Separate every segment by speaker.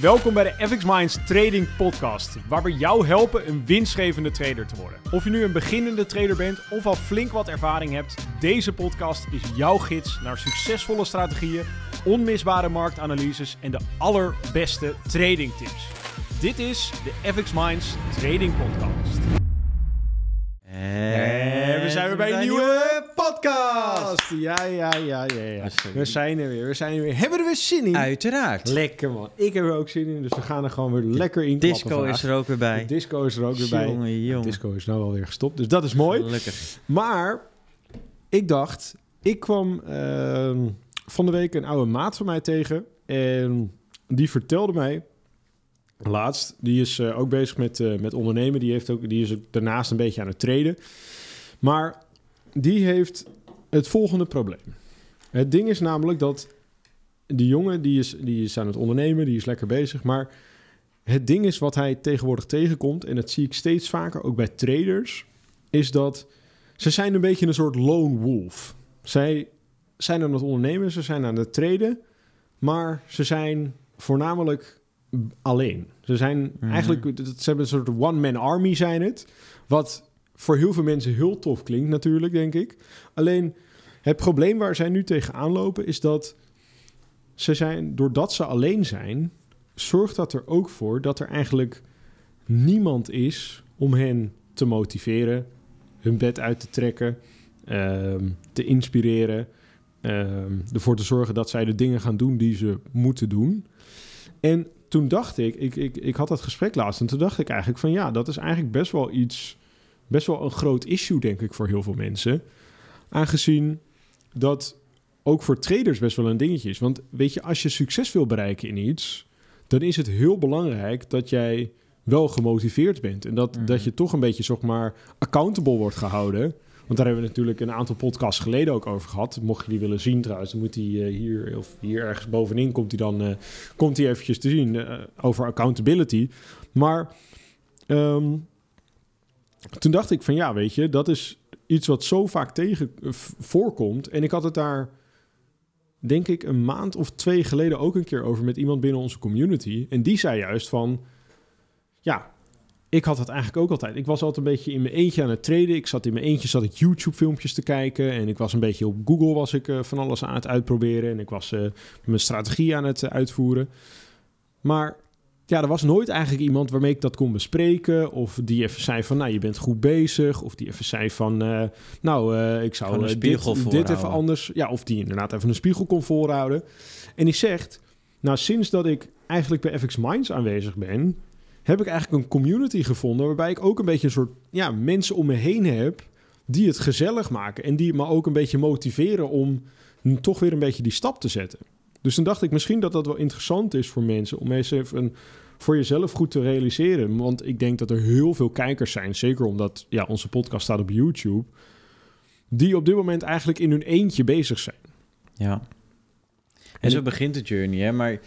Speaker 1: Welkom bij de FX Minds Trading Podcast, waar we jou helpen een winstgevende trader te worden. Of je nu een beginnende trader bent of al flink wat ervaring hebt, deze podcast is jouw gids naar succesvolle strategieën, onmisbare marktanalyses en de allerbeste trading tips. Dit is de FX Minds Trading Podcast. En we zijn weer bij een nieuwe podcast. Ja, ja, ja, ja, ja. We zijn er weer, we zijn er weer. Hebben we er weer zin in?
Speaker 2: Uiteraard.
Speaker 1: Lekker man. Ik heb er ook zin in, dus we gaan er gewoon weer lekker in
Speaker 2: Disco
Speaker 1: vandaag.
Speaker 2: is er ook weer bij.
Speaker 1: De disco is er ook weer bij.
Speaker 2: Jongen, jongen.
Speaker 1: disco is nou alweer gestopt, dus dat is mooi.
Speaker 2: Gelukkig.
Speaker 1: Maar ik dacht, ik kwam ehm, van de week een oude maat van mij tegen. En die vertelde mij laatst, die is eh, ook bezig met, eh, met ondernemen. Die, heeft ook, die is daarnaast een beetje aan het traden. Maar die heeft het volgende probleem. Het ding is namelijk dat die jongen, die is, die is aan het ondernemen, die is lekker bezig. Maar het ding is wat hij tegenwoordig tegenkomt, en dat zie ik steeds vaker ook bij traders, is dat ze zijn een beetje een soort lone wolf. Zij zijn aan het ondernemen, ze zijn aan het traden, maar ze zijn voornamelijk alleen. Ze zijn
Speaker 2: Mhm.
Speaker 1: eigenlijk, ze hebben een soort one-man army zijn het, wat voor heel veel mensen heel tof klinkt natuurlijk, denk ik. Alleen het probleem waar zij nu tegenaan lopen is dat ze zijn, doordat ze alleen zijn, zorgt dat er ook voor dat er eigenlijk niemand is om hen te motiveren, hun bed uit te trekken, ehm, te inspireren, ehm, ervoor te zorgen dat zij de dingen gaan doen die ze moeten doen. En toen dacht ik, ik, ik, ik had dat gesprek laatst en toen dacht ik eigenlijk van ja, dat is eigenlijk best wel iets, best wel een groot issue denk ik voor heel veel mensen. Aangezien dat ook voor traders best wel een dingetje is. Want weet je, als je succes wil bereiken in iets, dan is het heel belangrijk dat jij wel gemotiveerd bent. En dat,
Speaker 2: Mhm.
Speaker 1: dat je toch een beetje, zeg maar, accountable wordt gehouden. Want daar hebben we natuurlijk een aantal podcasts geleden ook over gehad. Mocht je die willen zien trouwens, dan moet die eh, hier, of hier ergens bovenin komt die dan eh, komt die eventjes te zien eh, over accountability. Maar ehm, toen dacht ik van ja, weet je, dat is iets wat zo vaak tegen voorkomt. En ik had het daar, denk ik, een maand of twee geleden ook een keer over met iemand binnen onze community. En die zei juist van, ja, ik had het eigenlijk ook altijd. Ik was altijd een beetje in mijn eentje aan het traden. Ik zat in mijn eentje, zat ik YouTube-filmpjes te kijken. En ik was een beetje op Google, was ik eh, van alles aan het uitproberen. En ik was eh, mijn strategie aan het eh, uitvoeren. Maar ja, er was nooit eigenlijk iemand waarmee ik dat kon bespreken. Of die even zei van, nou, je bent goed bezig. Of die even zei van, nou, ik zou
Speaker 2: spiegel
Speaker 1: dit, dit even anders... Ja, of die inderdaad even een spiegel kon voorhouden. En die zegt, nou, sinds dat ik eigenlijk bij FX Minds aanwezig ben... heb ik eigenlijk een community gevonden... waarbij ik ook een beetje een soort ja, mensen om me heen heb... die het gezellig maken. En die me ook een beetje motiveren om toch weer een beetje die stap te zetten. Dus toen dacht ik misschien dat dat wel interessant is voor mensen... om eens even voor jezelf goed te realiseren. Want ik denk dat er heel veel kijkers zijn... zeker omdat ja, onze podcast staat op YouTube... die op dit moment eigenlijk in hun eentje bezig zijn.
Speaker 2: Ja.
Speaker 1: En
Speaker 2: En zo
Speaker 1: ik-
Speaker 2: begint de journey, hè. Maar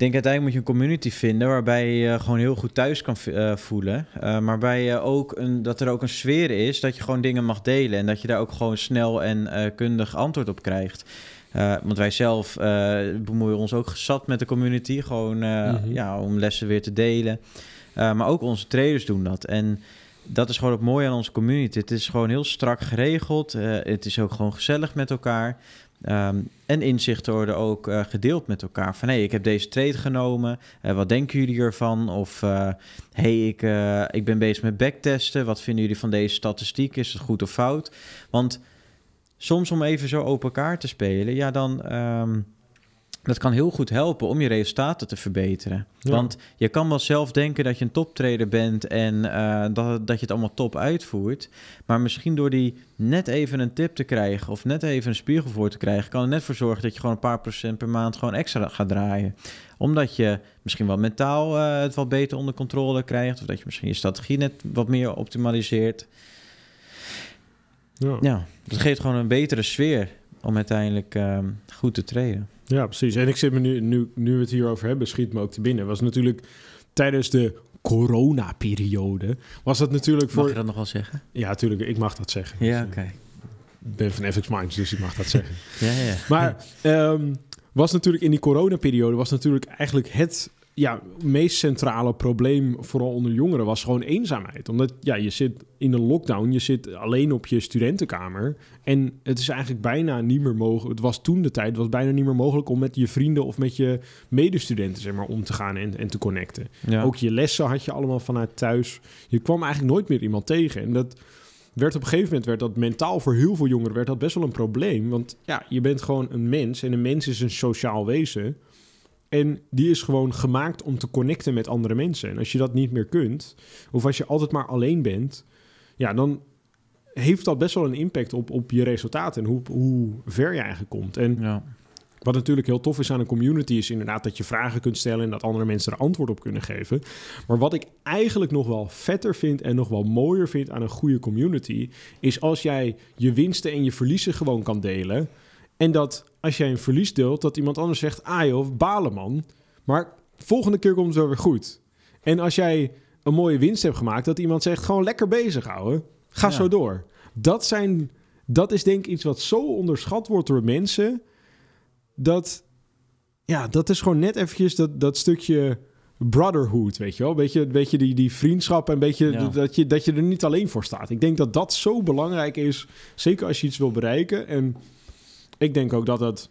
Speaker 2: denk uiteindelijk moet je een community vinden... waarbij je je gewoon heel goed thuis kan eh, voelen. Eh, maar waarbij je ook een, dat er ook een sfeer is... dat je gewoon dingen mag delen... en dat je daar ook gewoon snel en eh, kundig antwoord op krijgt. Eh, want wij zelf eh, bemoeien ons ook zat met de community. Gewoon eh,
Speaker 1: Mhm.
Speaker 2: ja, om lessen weer te delen. Eh, maar ook onze traders doen dat. En dat is gewoon het mooie aan onze community. Het is gewoon heel strak geregeld. Eh, het is ook gewoon gezellig met elkaar. Ehm, en inzichten worden ook eh, gedeeld met elkaar. Van hé, hey, ik heb deze trade genomen. Eh, wat denken jullie ervan? Of hé, hey, ik, ik ben bezig met backtesten. Wat vinden jullie van deze statistiek? Is het goed of fout? Want soms om even zo open kaart te spelen, ja, dan. ehm, dat kan heel goed helpen om je resultaten te verbeteren.
Speaker 1: Ja.
Speaker 2: Want je kan wel zelf denken dat je een toptrader bent en eh, dat, dat je het allemaal top uitvoert. Maar misschien door die net even een tip te krijgen of net even een spiegel voor te krijgen, kan er net voor zorgen dat je gewoon een paar procent per maand gewoon extra gaat draaien. Omdat je misschien wel mentaal eh, het wat beter onder controle krijgt. Of dat je misschien je strategie net wat meer optimaliseert.
Speaker 1: Ja.
Speaker 2: Ja, dat geeft gewoon een betere sfeer om uiteindelijk ehm, goed te traden.
Speaker 1: Ja, precies. En ik zit me nu, nu, nu we het hierover hebben, schiet me ook te binnen. Was natuurlijk tijdens de coronaperiode, was dat natuurlijk voor...
Speaker 2: Mag je dat nog wel zeggen?
Speaker 1: Ja, natuurlijk, ik mag dat zeggen.
Speaker 2: Ja,
Speaker 1: Dus,
Speaker 2: oké.
Speaker 1: eh, Ik ben van FX Minds, dus ik mag dat zeggen.
Speaker 2: Ja, ja.
Speaker 1: Maar ehm, was natuurlijk in die coronaperiode was natuurlijk eigenlijk het ja, meest centrale probleem, vooral onder jongeren, was gewoon eenzaamheid. Omdat ja, je zit in een lockdown, je zit alleen op je studentenkamer. En het is eigenlijk bijna niet meer mogelijk. Het was toen de tijd, het was bijna niet meer mogelijk om met je vrienden of met je medestudenten zeg maar, om te gaan en, en te connecten.
Speaker 2: Ja.
Speaker 1: Ook je lessen had je allemaal vanuit thuis. Je kwam eigenlijk nooit meer iemand tegen. En dat werd op een gegeven moment werd dat mentaal voor heel veel jongeren werd dat best wel een probleem. Want ja, je bent gewoon een mens en een mens is een sociaal wezen. En die is gewoon gemaakt om te connecten met andere mensen. En als je dat niet meer kunt, of als je altijd maar alleen bent, ja, dan heeft dat best wel een impact op, op je resultaten en hoe, hoe ver je eigenlijk komt. En
Speaker 2: ja.
Speaker 1: wat natuurlijk heel tof is aan een community, is inderdaad dat je vragen kunt stellen en dat andere mensen er antwoord op kunnen geven. Maar wat ik eigenlijk nog wel vetter vind en nog wel mooier vind aan een goede community, is als jij je winsten en je verliezen gewoon kan delen. En dat als jij een verlies deelt, dat iemand anders zegt: Ah joh, balen man. Maar volgende keer komt het wel weer goed. En als jij een mooie winst hebt gemaakt, dat iemand zegt: Gewoon lekker bezig houden. Ga
Speaker 2: Ja.
Speaker 1: zo door. Dat, zijn, dat is denk ik iets wat zo onderschat wordt door mensen. Dat, ja, dat is gewoon net eventjes dat, dat stukje brotherhood, weet je wel? Beetje, beetje die, die vriendschap en beetje
Speaker 2: Ja.
Speaker 1: dat, je, dat je er niet alleen voor staat. Ik denk dat dat zo belangrijk is, zeker als je iets wil bereiken. En ik denk ook dat het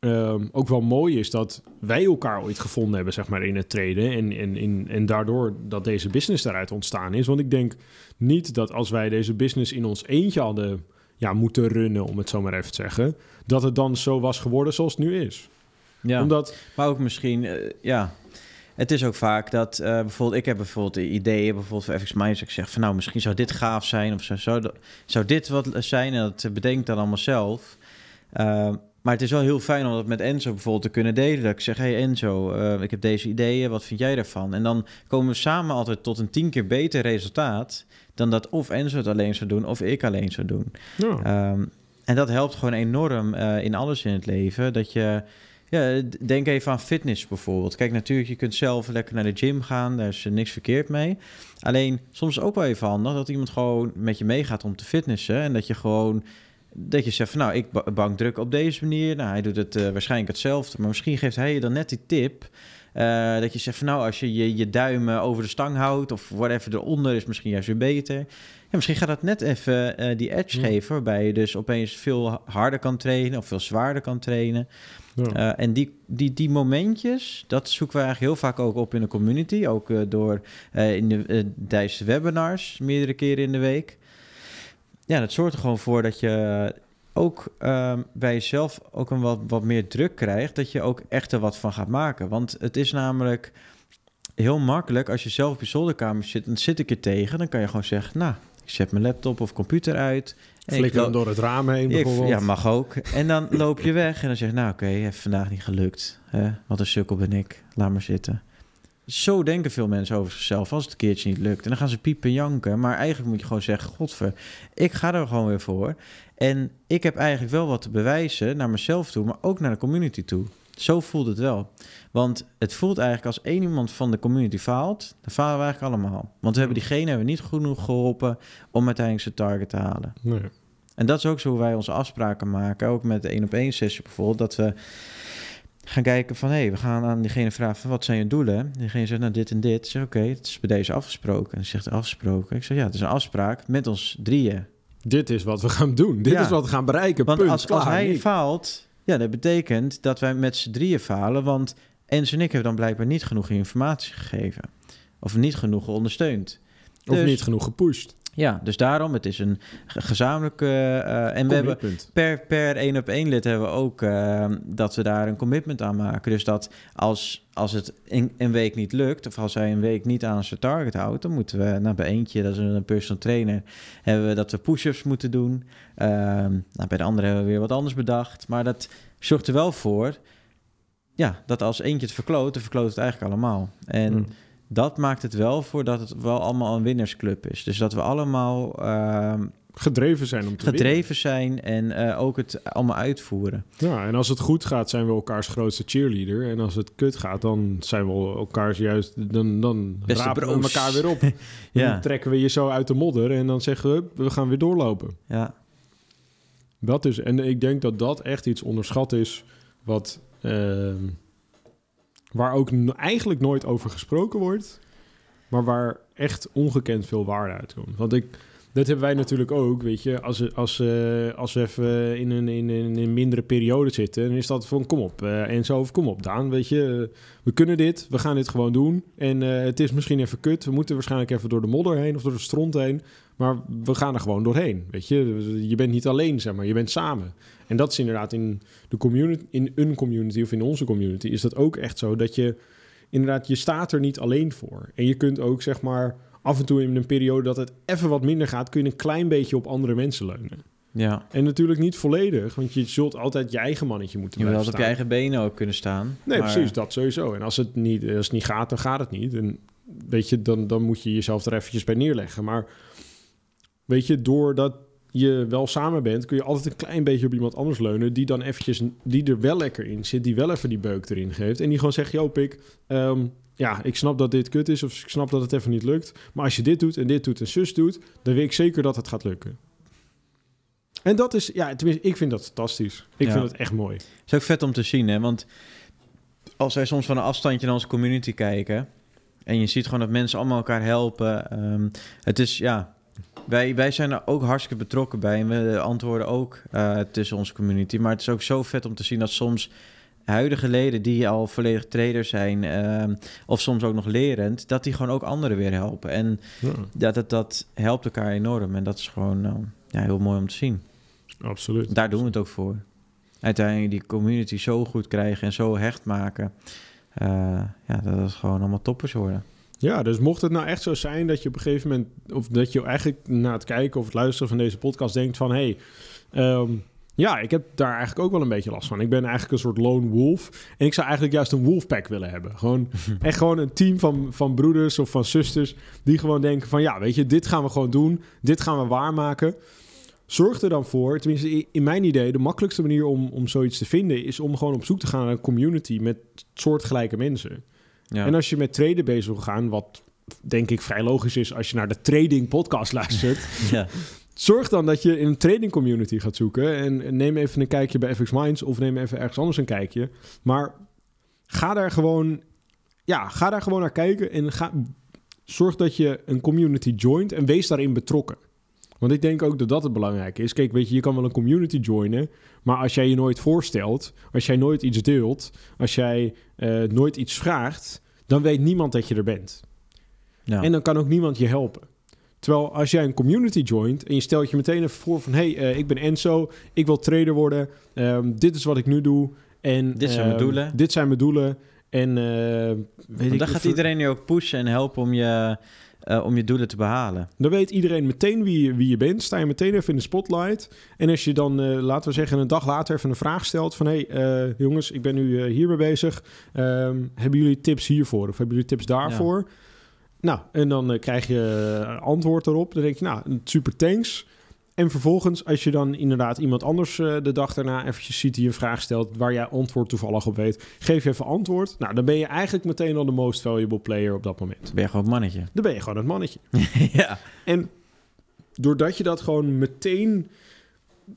Speaker 1: ehm, ook wel mooi is dat wij elkaar ooit gevonden hebben, zeg maar, in het treden. En, en, en, en daardoor dat deze business daaruit ontstaan is. Want ik denk niet dat als wij deze business in ons eentje hadden ja, moeten runnen, om het zo maar even te zeggen, dat het dan zo was geworden zoals het nu is.
Speaker 2: ja.
Speaker 1: Omdat,
Speaker 2: Maar ook misschien, eh, ja. Het is ook vaak dat eh, bijvoorbeeld, ik heb bijvoorbeeld de ideeën, bijvoorbeeld voor FX Minds, ik zeg van nou, misschien zou dit gaaf zijn of zou, zou, zou dit wat zijn en dat bedenk dan allemaal zelf. Eh, maar het is wel heel fijn om dat met Enzo bijvoorbeeld te kunnen delen. Dat ik zeg, hey Enzo, eh, ik heb deze ideeën, wat vind jij daarvan? En dan komen we samen altijd tot een tien keer beter resultaat dan dat of Enzo het alleen zou doen of ik alleen zou doen.
Speaker 1: ja,
Speaker 2: Ehm, en dat helpt gewoon enorm eh, in alles in het leven. Dat je, ja, denk even aan fitness bijvoorbeeld. Kijk, natuurlijk, je kunt zelf lekker naar de gym gaan. Daar is niks verkeerd mee. Alleen, soms ook wel even handig dat iemand gewoon met je meegaat om te fitnessen. En dat je gewoon, dat je zegt van, nou, ik ba- bankdruk op deze manier. Nou, hij doet het eh, waarschijnlijk hetzelfde. Maar misschien geeft hij je dan net die tip... eh, dat je zegt van nou, als je je, je duimen over de stang houdt of whatever eronder is misschien juist weer beter. Ja, misschien gaat dat net even eh, die edge
Speaker 1: Ja.
Speaker 2: geven, waarbij je dus opeens veel harder kan trainen of veel zwaarder kan trainen.
Speaker 1: ja.
Speaker 2: En die, die, die momentjes, dat zoeken we eigenlijk heel vaak ook op in de community. Ook door in de, tijdens de webinars, meerdere keren in de week. Ja, dat zorgt er gewoon voor dat je ook ehm, bij jezelf ook een wat, wat meer druk krijgt. Dat je ook echt er wat van gaat maken. Want het is namelijk heel makkelijk als je zelf op je zolderkamer zit en zit ik er tegen. Dan kan je gewoon zeggen, nou, ik zet mijn laptop of computer uit.
Speaker 1: Flikker hem door het raam heen
Speaker 2: ik-
Speaker 1: bijvoorbeeld.
Speaker 2: ja, mag ook. En dan loop je weg en dan zeg je, nou oké, heeft vandaag niet gelukt. Hè? Wat een sukkel ben ik, laat maar zitten. Zo denken veel mensen over zichzelf als het een keertje niet lukt. En dan gaan ze piepen en janken. Maar eigenlijk moet je gewoon zeggen, godver, ik ga er gewoon weer voor. En ik heb eigenlijk wel wat te bewijzen naar mezelf toe, maar ook naar de community toe. Zo voelt het wel. Want het voelt eigenlijk als één iemand van de community faalt, dan falen we eigenlijk allemaal. Want we hebben diegene hebben niet genoeg geholpen om uiteindelijk zijn target te halen.
Speaker 1: Nee.
Speaker 2: En dat is ook zo hoe wij onze afspraken maken. Ook met de één op één sessie bijvoorbeeld. Dat we gaan kijken van... hé, hey, we gaan aan diegene vragen van wat zijn je doelen? En diegene zegt nou dit en dit. Ik zeg oké, het is bij deze afgesproken. En hij zegt afgesproken. Ik zeg ja, het is een afspraak met ons drieën.
Speaker 1: Dit is wat we gaan doen. Dit
Speaker 2: Ja.
Speaker 1: is wat we gaan bereiken.
Speaker 2: Want
Speaker 1: Punt.
Speaker 2: als, hij faalt... Ja, dat betekent dat wij met z'n drieën falen. Want Ens en ik hebben dan blijkbaar niet genoeg informatie gegeven. Of niet genoeg ondersteund.
Speaker 1: Of
Speaker 2: Dus-
Speaker 1: niet genoeg gepusht.
Speaker 2: Ja, dus daarom, het is een ge- gezamenlijke... eh, en we hebben per, per één op één lid hebben we ook eh, dat we daar een commitment aan maken. Dus dat als, als het in, een week niet lukt, of als hij een week niet aan zijn target houdt, dan moeten we nou, bij eentje, dat is een personal trainer, hebben we dat we push-ups moeten doen. Ehm, nou, bij de andere hebben we weer wat anders bedacht. Maar dat zorgt er wel voor, ja, dat als eentje het verkloot, dan verkloot het eigenlijk allemaal. En
Speaker 1: Mm.
Speaker 2: Dat maakt het wel voor dat het wel allemaal een winnersclub is. Dus dat we allemaal ehm,
Speaker 1: Gedreven zijn om te winnen.
Speaker 2: gedreven zijn en eh, ook het allemaal uitvoeren.
Speaker 1: Ja, en als het goed gaat, zijn we elkaars grootste cheerleader. En als het kut gaat, dan zijn we elkaars juist... Dan, dan
Speaker 2: Beste
Speaker 1: rapen we elkaar weer op.
Speaker 2: Ja.
Speaker 1: Dan trekken we je zo uit de modder en dan zeggen we, we gaan weer doorlopen.
Speaker 2: Ja,
Speaker 1: Dat is, en ik denk dat dat echt iets onderschat is wat, ehm, waar ook eigenlijk nooit over gesproken wordt, maar waar echt ongekend veel waarde uitkomt. Want ik, dat hebben wij natuurlijk ook, weet je, als, als, eh, als we even in een, in, een, in mindere periode zitten, dan is dat van kom op eh, en zo of kom op Daan, weet je, eh, we kunnen dit, we gaan dit gewoon doen. En het is misschien even kut, we moeten waarschijnlijk even door de modder heen of door de stront heen, maar we gaan er gewoon doorheen, weet je, je bent niet alleen, zeg maar, je bent samen. En dat is inderdaad in de community, in een community of in onze community, is dat ook echt zo dat je inderdaad, je staat er niet alleen voor. En je kunt ook zeg maar af en toe in een periode dat het even wat minder gaat, kun je een klein beetje op andere mensen leunen.
Speaker 2: Ja.
Speaker 1: En natuurlijk niet volledig, want je zult altijd je eigen mannetje moeten
Speaker 2: Je
Speaker 1: blijven
Speaker 2: altijd op je eigen benen ook kunnen staan.
Speaker 1: Nee,
Speaker 2: Maar-
Speaker 1: precies, dat sowieso. En als het niet, als het niet gaat, dan gaat het niet. En weet je, dan, dan moet je jezelf er eventjes bij neerleggen. Maar weet je, doordat je wel samen bent, kun je altijd een klein beetje op iemand anders leunen, die dan eventjes, die er wel lekker in zit, die wel even die beuk erin geeft. En die gewoon zegt, yo pik, ehm, ja, ik snap dat dit kut is, of ik snap dat het even niet lukt. Maar als je dit doet en dit doet en zus doet, dan weet ik zeker dat het gaat lukken. En dat is, ja, tenminste, ik vind dat fantastisch. Ik
Speaker 2: Ja.
Speaker 1: vind het echt mooi.
Speaker 2: Het is ook vet om te zien, hè? Want als wij soms van een afstandje naar onze community kijken... en je ziet gewoon dat mensen allemaal elkaar helpen... ehm, het is, ja... Wij, wij zijn er ook hartstikke betrokken bij... en we antwoorden ook eh, tussen onze community. Maar het is ook zo vet om te zien dat soms... huidige leden die al volledig trader zijn... ehm, of soms ook nog lerend... dat die gewoon ook anderen weer helpen. En
Speaker 1: Ja,
Speaker 2: dat, dat, dat helpt elkaar enorm. En dat is gewoon eh, ja, heel mooi om te zien.
Speaker 1: absoluut.
Speaker 2: Daar doen we het ook voor. Uiteindelijk die community zo goed krijgen en zo hecht maken. eh, ja, dat het gewoon allemaal toppers worden.
Speaker 1: Ja, dus mocht het nou echt zo zijn dat je op een gegeven moment, of dat je eigenlijk na het kijken of het luisteren van deze podcast denkt van, hé, hey, ehm, ja, ik heb daar eigenlijk ook wel een beetje last van. Ik ben eigenlijk een soort lone wolf en ik zou eigenlijk juist een wolfpack willen hebben. Gewoon echt gewoon een team van, van broeders of van zusters die gewoon denken van, ja, weet je, dit gaan we gewoon doen, dit gaan we waarmaken. Zorg er dan voor, tenminste in mijn idee, de makkelijkste manier om, om zoiets te vinden is om gewoon op zoek te gaan naar een community met soortgelijke mensen.
Speaker 2: Ja.
Speaker 1: En als je met traden bezig wil gaan, wat denk ik vrij logisch is als je naar de trading podcast luistert,
Speaker 2: ja.
Speaker 1: Zorg dan dat je in een trading community gaat zoeken en neem even een kijkje bij FX Minds of neem even ergens anders een kijkje. Maar ga daar gewoon, ja, ga daar gewoon naar kijken en ga, zorg dat je een community joint en wees daarin betrokken. Want ik denk ook dat dat het belangrijke is. Kijk, weet je, je kan wel een community joinen, maar als jij je nooit voorstelt, als jij nooit iets deelt, als jij eh, nooit iets vraagt, dan weet niemand dat je er bent.
Speaker 2: Ja.
Speaker 1: En dan kan ook niemand je helpen. Terwijl als jij een community joint en je stelt je meteen even voor van... hé, hey, eh, ik ben Enzo, ik wil trader worden, ehm, dit is wat ik nu doe. En,
Speaker 2: Dit zijn mijn
Speaker 1: ehm,
Speaker 2: doelen.
Speaker 1: Dit zijn mijn doelen. En eh, weet ik
Speaker 2: dan gaat iedereen je ook pushen en helpen om je, eh, om je doelen te behalen.
Speaker 1: Dan weet iedereen meteen wie je, wie je bent. Sta je meteen even in de spotlight. En als je dan, laten we zeggen, een dag later even een vraag stelt van... hé, hey, jongens, ik ben nu hiermee bezig. Ehm, hebben jullie tips hiervoor? Of hebben jullie tips daarvoor? Nou, en dan eh, krijg je eh, antwoord erop. Dan denk je, nou, super thanks. En vervolgens, als je dan inderdaad iemand anders eh, de dag daarna eventjes ziet die een vraag stelt... waar jij antwoord toevallig op weet, geef je even antwoord. Nou, dan ben je eigenlijk meteen al de most valuable player op dat moment.
Speaker 2: Dan ben je gewoon een mannetje.
Speaker 1: Dan ben je gewoon het mannetje.
Speaker 2: ja.
Speaker 1: En doordat je dat gewoon meteen,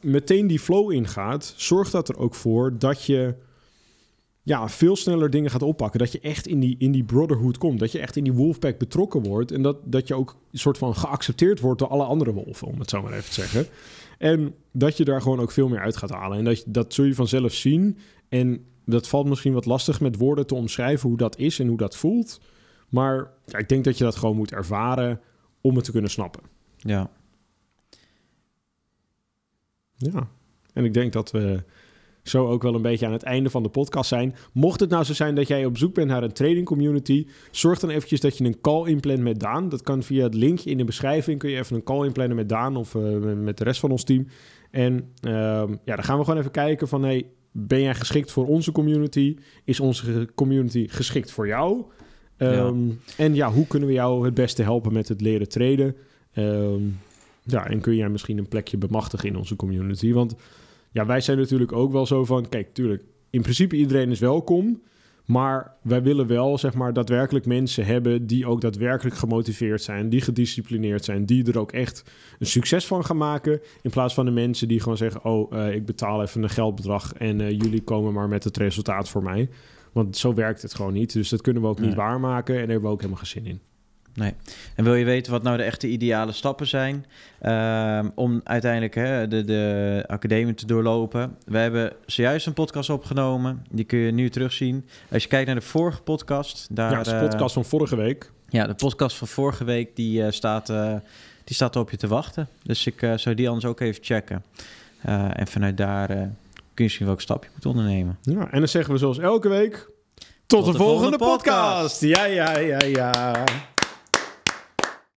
Speaker 1: meteen die flow ingaat, zorgt dat er ook voor dat je ja, veel sneller dingen gaat oppakken. Dat je echt in die, in die brotherhood komt. Dat je echt in die wolfpack betrokken wordt. En dat, dat je ook een soort van geaccepteerd wordt door alle andere wolven, om het zo maar even te zeggen. En dat je daar gewoon ook veel meer uit gaat halen. En dat, dat zul je vanzelf zien. En dat valt misschien wat lastig met woorden te omschrijven hoe dat is en hoe dat voelt. Maar ja, ik denk dat je dat gewoon moet ervaren om het te kunnen snappen.
Speaker 2: ja.
Speaker 1: Ja. En ik denk dat we zo ook wel een beetje aan het einde van de podcast zijn. Mocht het nou zo zijn dat jij op zoek bent naar een trading community, zorg dan eventjes dat je een call inplant met Daan. Dat kan via het linkje in de beschrijving. Kun je even een call inplannen met Daan of eh, met de rest van ons team. En ehm, ja, dan gaan we gewoon even kijken van, hey, ben jij geschikt voor onze community? Is onze community geschikt voor jou? Ehm, En ja, hoe kunnen we jou het beste helpen met het leren traden? Ehm, ja, en kun jij misschien een plekje bemachtigen in onze community? Want ja, wij zijn natuurlijk ook wel zo van... Kijk, tuurlijk, in principe iedereen is welkom... Maar wij willen wel, zeg maar, daadwerkelijk mensen hebben... die ook daadwerkelijk gemotiveerd zijn... die gedisciplineerd zijn... die er ook echt een succes van gaan maken... in plaats van de mensen die gewoon zeggen... oh, eh, ik betaal even een geldbedrag... en eh, jullie komen maar met het resultaat voor mij. Want zo werkt het gewoon niet. Dus dat kunnen we ook niet waarmaken. En daar hebben we ook helemaal geen zin in.
Speaker 2: En wil je weten wat nou de echte ideale stappen zijn ehm, om uiteindelijk hè, de, de academie te doorlopen? We hebben zojuist een podcast opgenomen. Die kun je nu terugzien. Als je kijkt naar de vorige podcast, daar,
Speaker 1: ja, de
Speaker 2: eh,
Speaker 1: podcast van vorige week.
Speaker 2: ja, de podcast van vorige week, die, eh, staat, eh, die staat op je te wachten. Dus ik zou die anders ook even checken. En vanuit daar kun je zien welk stap je moet ondernemen.
Speaker 1: Ja, en dan zeggen we zoals elke week... Tot, de, volgende, podcast. Ja, ja, ja, ja.